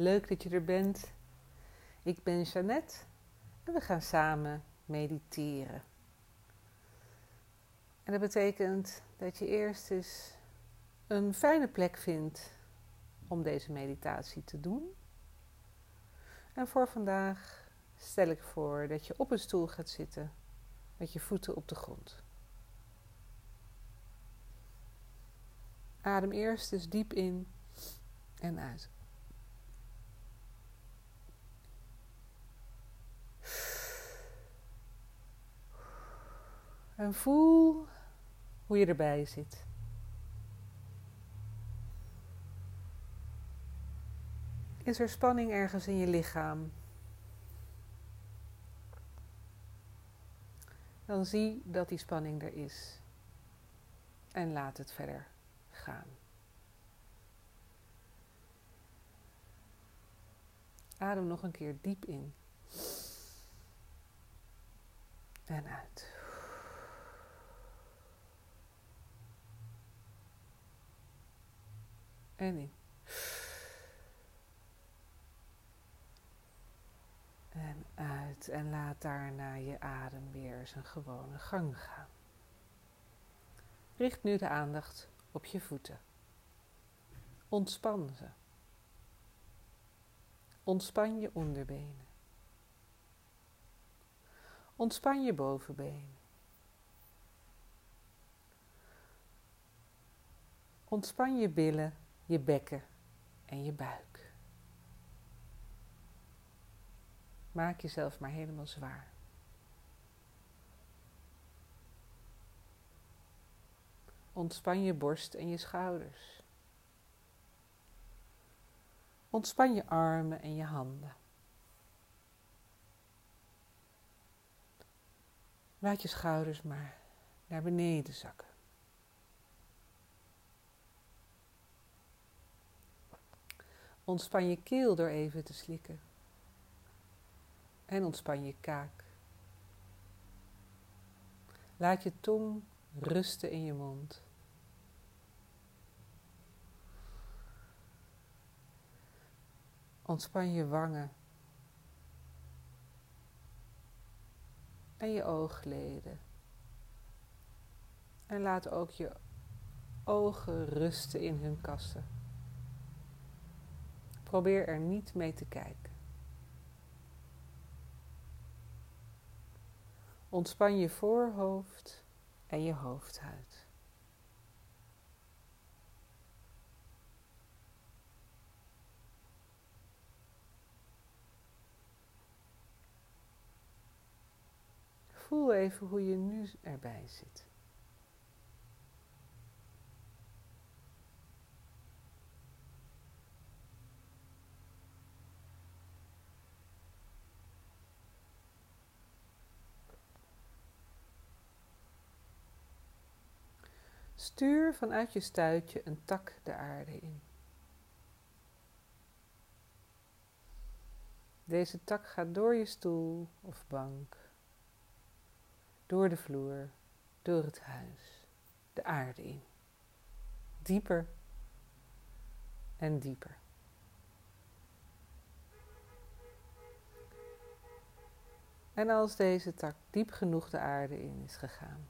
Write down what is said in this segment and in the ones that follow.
Leuk dat je er bent. Ik ben Jeannette en we gaan samen mediteren. En dat betekent dat je eerst eens een fijne plek vindt om deze meditatie te doen. En voor vandaag stel ik voor dat je op een stoel gaat zitten met je voeten op de grond. Adem eerst dus diep in en uit. En voel hoe je erbij zit. Is er spanning ergens in je lichaam? Dan zie dat die spanning er is. En laat het verder gaan. Adem nog een keer diep in. En uit. En in. En uit. En laat daarna je adem weer zijn gewone gang gaan. Richt nu de aandacht op je voeten. Ontspan ze. Ontspan je onderbenen. Ontspan je bovenbenen. Ontspan je billen, je bekken en je buik. Maak jezelf maar helemaal zwaar. Ontspan je borst en je schouders. Ontspan je armen en je handen. Laat je schouders maar naar beneden zakken. Ontspan je keel door even te slikken. En ontspan je kaak. Laat je tong rusten in je mond. Ontspan je wangen en je oogleden. En laat ook je ogen rusten in hun kassen. Probeer er niet mee te kijken. Ontspan je voorhoofd en je hoofdhuid. Voel even hoe je nu erbij zit. Stuur vanuit je stuitje een tak de aarde in. Deze tak gaat door je stoel of bank, door de vloer, door het huis, de aarde in. Dieper en dieper. En als deze tak diep genoeg de aarde in is gegaan,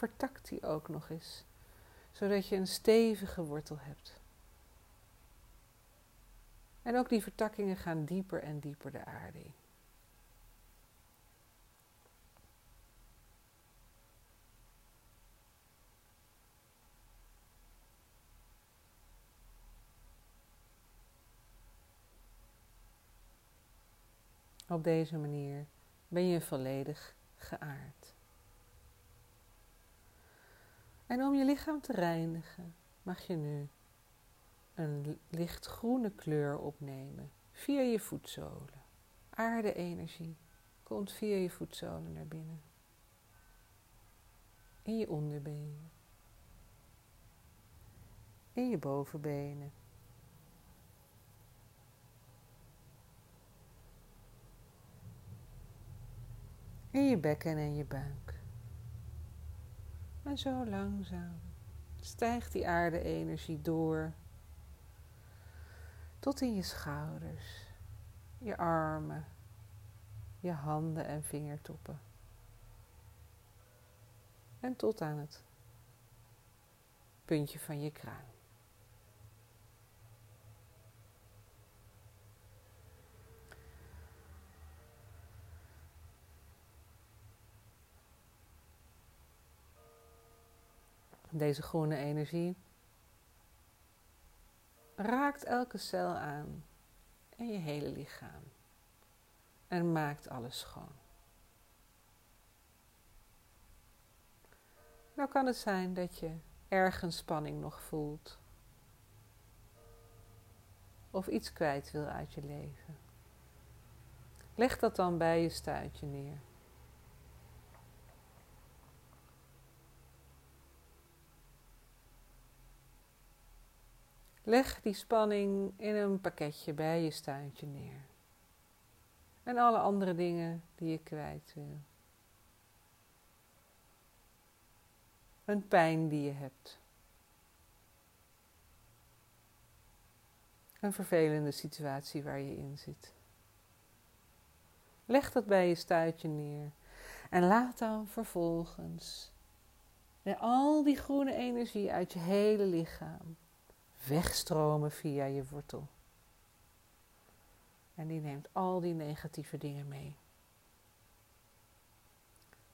vertakt die ook nog eens, zodat je een stevige wortel hebt. En ook die vertakkingen gaan dieper en dieper de aarde in. Op deze manier ben je volledig geaard. En om je lichaam te reinigen, mag je nu een lichtgroene kleur opnemen via je voetzolen. Aarde-energie komt via je voetzolen naar binnen. In je onderbenen. In je bovenbenen. In je bekken en je buik. En zo langzaam stijgt die aarde-energie door tot in je schouders, je armen, je handen en vingertoppen. En tot aan het puntje van je kruin. Deze groene energie raakt elke cel aan in je hele lichaam en maakt alles schoon. Nou kan het zijn dat je ergens spanning nog voelt of iets kwijt wil uit je leven. Leg dat dan bij je stuitje neer. Leg die spanning in een pakketje bij je stuintje neer. En alle andere dingen die je kwijt wil. Een pijn die je hebt. Een vervelende situatie waar je in zit. Leg dat bij je stuitje neer. En laat dan vervolgens al die groene energie uit je hele lichaam wegstromen via je wortel. En die neemt al die negatieve dingen mee.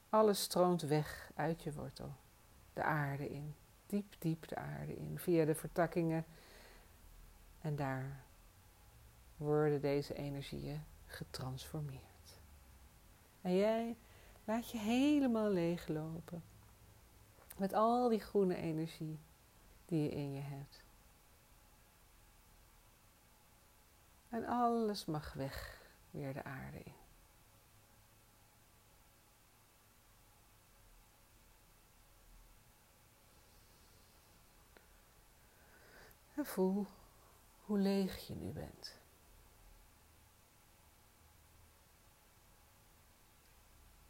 Alles stroomt weg uit je wortel, de aarde in, diep, diep de aarde in, via de vertakkingen. En daar worden deze energieën getransformeerd. En jij laat je helemaal leeglopen met al die groene energie die je in je hebt. En alles mag weg weer de aarde in. En voel hoe leeg je nu bent.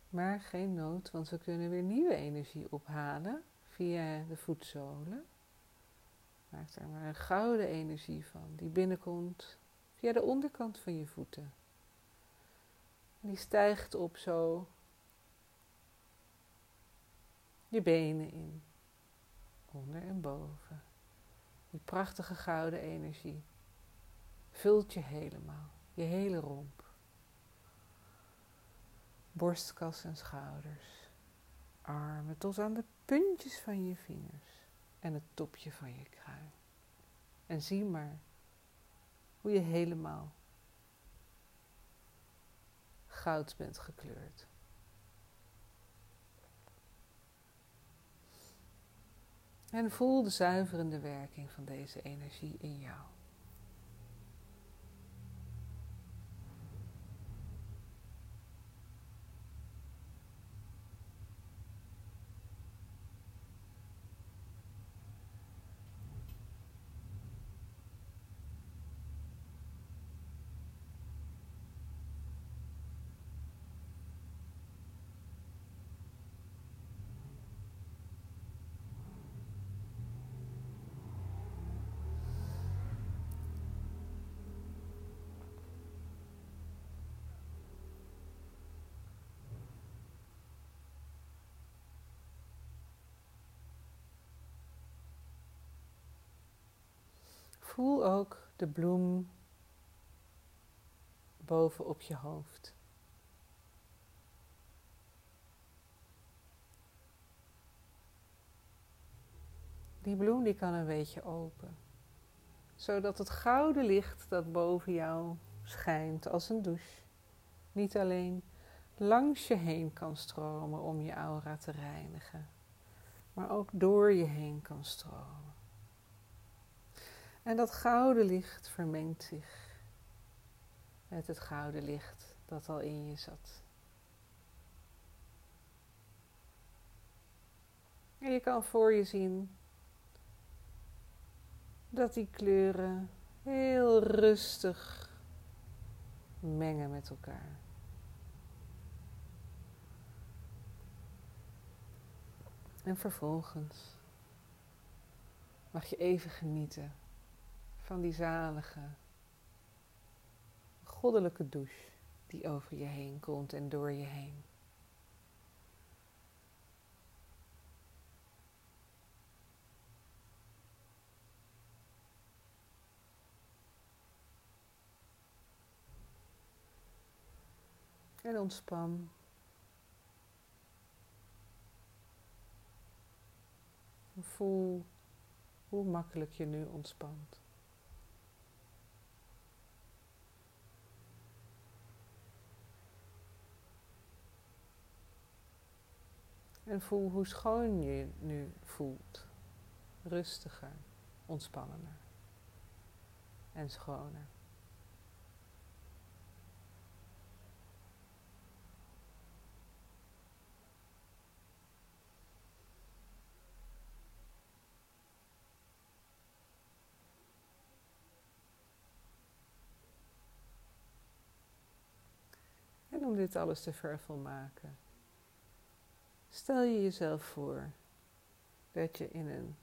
Maar geen nood, want we kunnen weer nieuwe energie ophalen via de voetzolen. Maak er maar een gouden energie van die binnenkomt via de onderkant van je voeten. En die stijgt op zo je benen in, onder en boven. Die prachtige gouden energie vult je helemaal, je hele romp. Borstkas en schouders, armen tot aan de puntjes van je vingers en het topje van je kruin. En zie maar hoe je helemaal goud bent gekleurd. En voel de zuiverende werking van deze energie in jou. Voel ook de bloem boven op je hoofd. Die bloem die kan een beetje open, zodat het gouden licht dat boven jou schijnt als een douche, niet alleen langs je heen kan stromen om je aura te reinigen, maar ook door je heen kan stromen. En dat gouden licht vermengt zich met het gouden licht dat al in je zat. En je kan voor je zien dat die kleuren heel rustig mengen met elkaar. En vervolgens mag je even genieten van die zalige goddelijke douche die over je heen komt en door je heen. En ontspan. Voel hoe makkelijk je nu ontspant. En voel hoe schoon je nu voelt. Rustiger, ontspannender en schoner. En om dit alles te vervolmaken, stel je jezelf voor dat je in een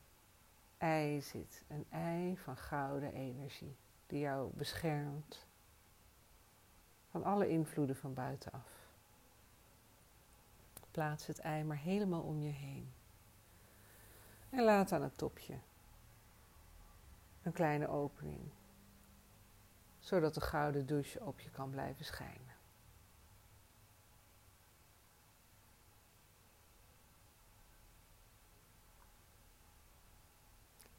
ei zit, een ei van gouden energie die jou beschermt van alle invloeden van buitenaf. Plaats het ei maar helemaal om je heen. En laat aan het topje een kleine opening, zodat de gouden douche op je kan blijven schijnen.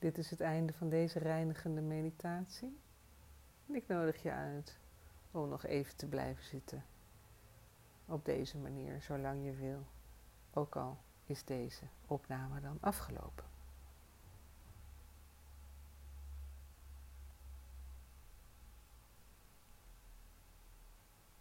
Dit is het einde van deze reinigende meditatie. Ik nodig je uit om nog even te blijven zitten. Op deze manier, zolang je wil. Ook al is deze opname dan afgelopen.